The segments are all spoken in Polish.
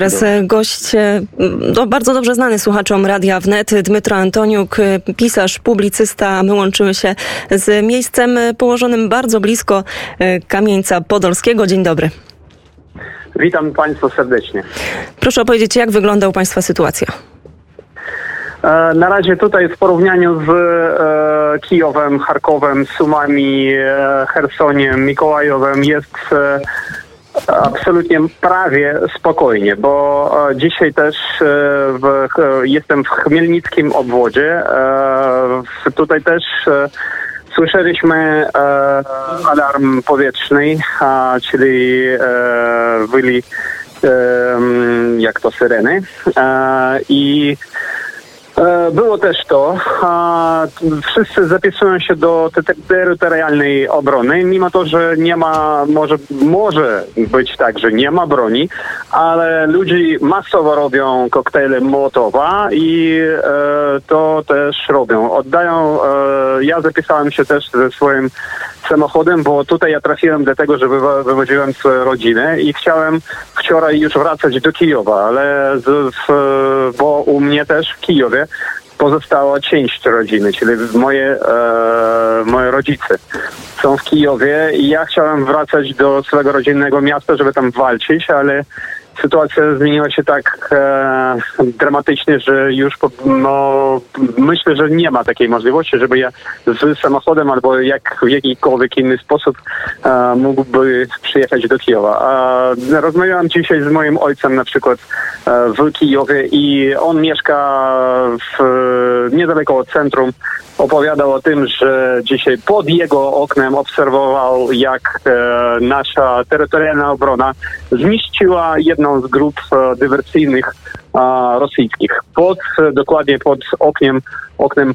Teraz gość, e, no, bardzo dobrze znany słuchaczom Radia Wnet, Dmytro Antoniuk, e, pisarz, publicysta. My łączymy się z miejscem położonym bardzo blisko e, Kamieńca Podolskiego. Dzień dobry. Witam Państwa serdecznie. Proszę opowiedzieć, jak wygląda u Państwa sytuacja? E, Na razie tutaj w porównaniu z e, Kijowem, Charkowem, Sumami, e, Chersoniem, Mikołajowem jest e, absolutnie prawie spokojnie, bo e, dzisiaj też e, w, jestem w Chmielnickim obwodzie. E, tutaj też słyszeliśmy alarm powietrzny, czyli wyli jak to syreny i Było też to. Wszyscy zapisują się do te- te- terytorialnej obrony, mimo to, że nie ma, może, może być tak, że nie ma broni, ale ludzie masowo robią koktajle Mołotowa i e, to też robią. Oddają, e, ja zapisałem się też ze swoim samochodem, bo tutaj ja trafiłem dlatego, że wywo- wywoziłem swoją rodzinę i chciałem wczoraj już wracać do Kijowa, ale z, w, bo u mnie też w Kijowie pozostała część rodziny, czyli moje, e, moje rodzice są w Kijowie i ja chciałem wracać do swojego rodzinnego miasta, żeby tam walczyć, ale sytuacja zmieniła się tak e, dramatycznie, że już po, no, myślę, że nie ma takiej możliwości, żeby ja z samochodem albo jak, w jakikolwiek inny sposób e, mógłby przyjechać do Kijowa. E, rozmawiałem dzisiaj z moim ojcem na przykład e, w Kijowie i on mieszka w, niedaleko od centrum. Opowiadał o tym, że dzisiaj pod jego oknem obserwował, jak e, nasza terytorialna obrona zmieściła jedną z grup e, dywersyjnych e, rosyjskich. Pod, dokładnie pod oknem, oknem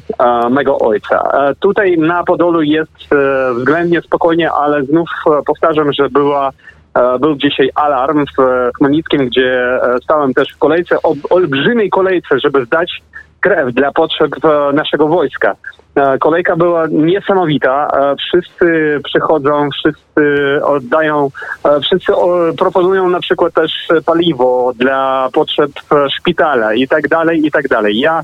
mego ojca. E, tutaj na Podolu jest e, względnie spokojnie, ale znów e, powtarzam, że była Był dzisiaj alarm w Chmielnickim, gdzie stałem też w kolejce, olbrzymiej kolejce, żeby zdać krew dla potrzeb e, naszego wojska. E, Kolejka była niesamowita. E, Wszyscy przychodzą, wszyscy oddają, wszyscy proponują na przykład też paliwo dla potrzeb szpitala i tak dalej, i tak dalej. Ja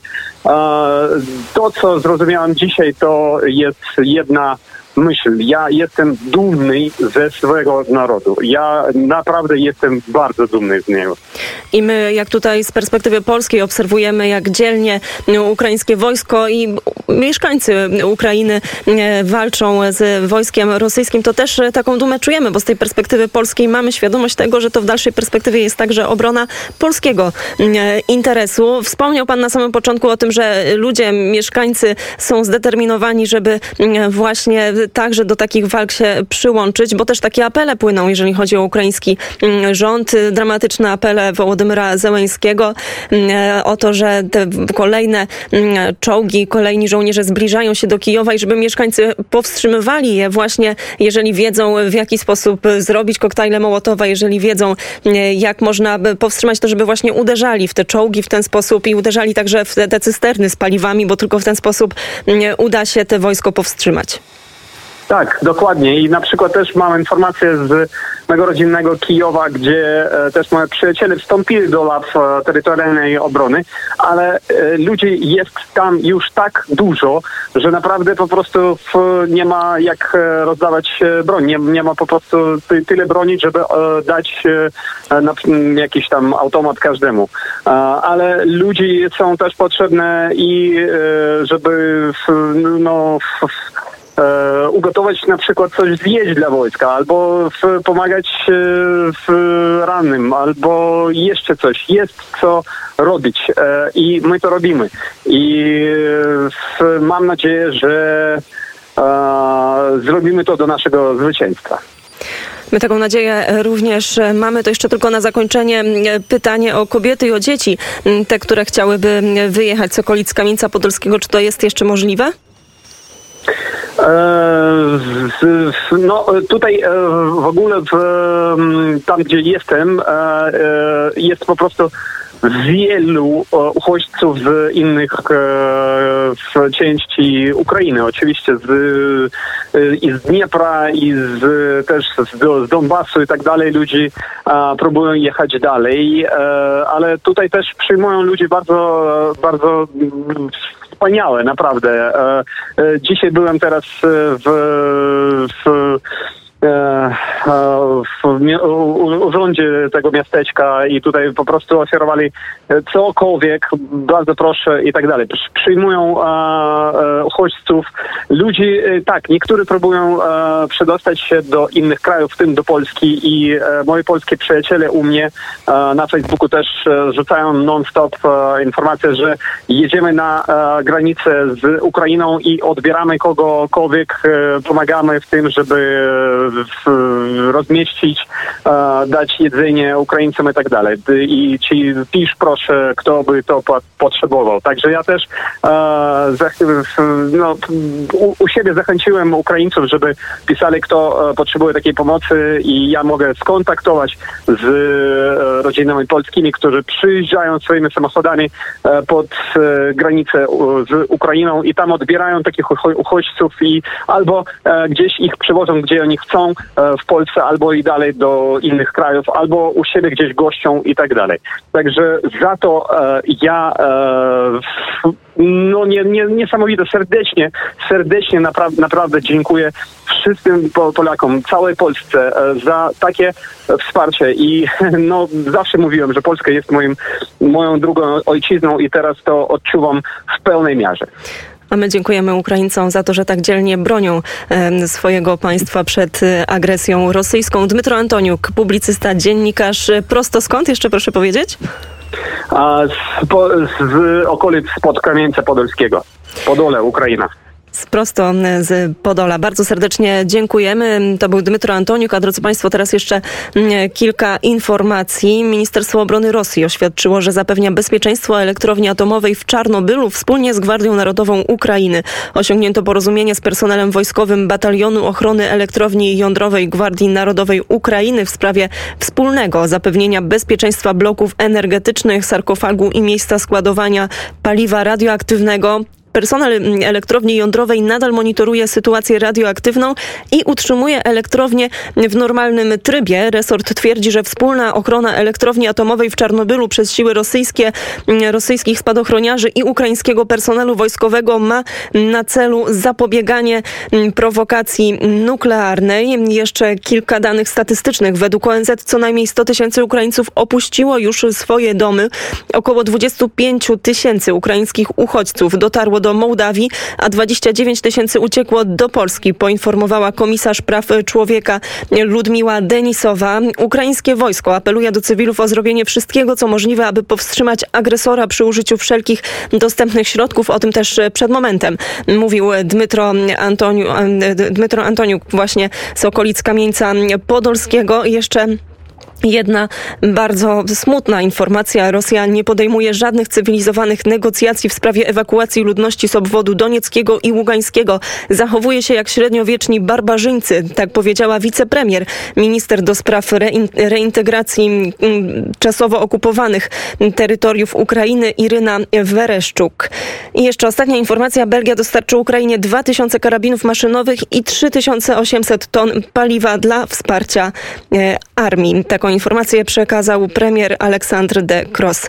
to, co zrozumiałem dzisiaj, to jest jedna myśl. Ja jestem dumny ze swojego narodu. Ja naprawdę jestem bardzo dumny z niego. I my, jak tutaj z perspektywy polskiej obserwujemy, jak dzielnie ukraińskie wojsko i mieszkańcy Ukrainy e, walczą z wojskiem rosyjskim, to też e, taką dumę czujemy, bo z tej perspektywy polskiej mamy świadomość tego, że to w dalszej perspektywie jest także obrona polskiego e, interesu. Wspomniał Pan na samym początku o tym, że ludzie, mieszkańcy są zdeterminowani, żeby właśnie także do takich walk się przyłączyć, bo też takie apele płyną, jeżeli chodzi o ukraiński mm, rząd. Dramatyczne apele Wołodymyra Zełęńskiego mm, o to, że te kolejne mm, czołgi, kolejni żołnierze zbliżają się do Kijowa i żeby mieszkańcy powstrzymywali je właśnie, jeżeli wiedzą w jaki sposób zrobić koktajle Mołotowa, jeżeli wiedzą jak można powstrzymać to, żeby właśnie uderzali w te czołgi w ten sposób i uderzali także w te, te cysterny z paliwami, bo tylko w ten sposób uda się te wojsko powstrzymać. Tak, dokładnie. I na przykład też mam informację z mego rodzinnego Kijowa, gdzie e, też moi przyjaciele wstąpili do ław e, terytorialnej obrony, ale e, ludzi jest tam już tak dużo, że naprawdę po prostu nie ma jak rozdawać broń. Nie, nie ma po prostu ty, tyle broni, żeby dać jakiś tam automat każdemu. Ale ludzi są też potrzebne i żeby no, e, ugotować na przykład coś zjeść dla wojska, albo w, pomagać e, w rannym, albo jeszcze coś. Jest co robić e, i my to robimy. I w, mam nadzieję, że e, zrobimy to do naszego zwycięstwa. My taką nadzieję również mamy. To jeszcze tylko na zakończenie pytanie o kobiety i o dzieci, te, które chciałyby wyjechać z okolic Kamieńca Podolskiego. Czy to jest jeszcze możliwe? E, No tutaj e, w ogóle w, tam, gdzie jestem, e, jest po prostu wielu uchodźców z innych z części Ukrainy, oczywiście z, i z Dniepra, i z, też z, z Donbasu i tak dalej. Ludzie e, próbują jechać dalej, ale tutaj też przyjmują ludzi bardzo, bardzo wspaniałe, naprawdę. E, e, Dzisiaj byłem teraz e, w, w w u- u- urządzie tego miasteczka i tutaj po prostu oferowali e, cokolwiek, bardzo proszę i tak dalej. Przy- Przyjmują e, e, uchodźców, ludzi, e, tak, niektórzy próbują e, przedostać się do innych krajów, w tym do Polski i e, moi polskie przyjaciele u mnie e, na Facebooku też e, rzucają non-stop e, informacje, że jedziemy na e, granicę z Ukrainą i odbieramy kogokolwiek, e, pomagamy w tym, żeby e, w, rozmieścić, dać jedzenie Ukraińcom i tak dalej. I ci pisz proszę, kto by to po, potrzebował. Także ja też no, u, siebie zachęciłem Ukraińców, żeby pisali, kto e, potrzebuje takiej pomocy i ja mogę skontaktować z e, rodzinami polskimi, którzy przyjeżdżają swoimi samochodami e, pod granicę z Ukrainą i tam odbierają takich ucho- uchodźców i albo gdzieś ich przywożą, gdzie oni chcą e, w Polsce, albo i dalej do innych krajów, albo u siebie gdzieś gością i tak dalej. Także za to e, ja e, no nie, nie, niesamowite, serdecznie, serdecznie napra- naprawdę dziękuję wszystkim po- Polakom, całej Polsce za takie wsparcie i no zawsze mówiłem, że Polska jest moim, moją drugą ojczyzną i teraz to odczuwam w pełnej mierze. A my dziękujemy Ukraińcom za to, że tak dzielnie bronią swojego państwa przed e, agresją rosyjską. Dmytro Antoniuk, publicysta, dziennikarz. Prosto skąd jeszcze proszę powiedzieć? A z, po, z okolic pod Kamieńca Podolskiego. Podole, Ukraina. Z prosto e, z Podola. Bardzo serdecznie dziękujemy. To był Dmytro Antoniuk, a drodzy Państwo, teraz jeszcze mm, kilka informacji. Ministerstwo Obrony Rosji oświadczyło, że zapewnia bezpieczeństwo elektrowni atomowej w Czarnobylu wspólnie z Gwardią Narodową Ukrainy. Osiągnięto porozumienie z personelem wojskowym Batalionu Ochrony Elektrowni Jądrowej Gwardii Narodowej Ukrainy w sprawie wspólnego zapewnienia bezpieczeństwa bloków energetycznych, sarkofagu i miejsca składowania paliwa radioaktywnego. Personel mm, elektrowni jądrowej nadal monitoruje sytuację radioaktywną i utrzymuje elektrownię w normalnym trybie. Resort twierdzi, że wspólna ochrona elektrowni atomowej w Czarnobylu przez siły rosyjskie, mm, rosyjskich spadochroniarzy i ukraińskiego personelu wojskowego ma na celu zapobieganie mm, prowokacji nuklearnej. Jeszcze kilka danych statystycznych. Według ONZ co najmniej 100 tysięcy Ukraińców opuściło już swoje domy. Około 25 tysięcy ukraińskich uchodźców dotarło do Mołdawii, a 29 tysięcy uciekło do Polski, poinformowała komisarz praw człowieka Ludmiła Denisowa. Ukraińskie wojsko apeluje do cywilów o zrobienie wszystkiego, co możliwe, aby powstrzymać agresora przy użyciu wszelkich dostępnych środków. O tym też przed momentem mówił Dmytro, Antoniu, Dmytro Antoniuk właśnie z okolic Kamieńca Podolskiego. Jeszcze Jedna bardzo smutna informacja. Rosja nie podejmuje żadnych cywilizowanych negocjacji w sprawie ewakuacji ludności z obwodu donieckiego i ługańskiego. Zachowuje się jak średniowieczni barbarzyńcy, tak powiedziała wicepremier, minister do spraw rein reintegracji mm, czasowo okupowanych terytoriów Ukrainy Iryna Wereszczuk. I jeszcze ostatnia informacja. Belgia dostarczy Ukrainie 2000 karabinów maszynowych i 3800 ton paliwa dla wsparcia e, armii. Taką informację przekazał premier Aleksandr de Cross.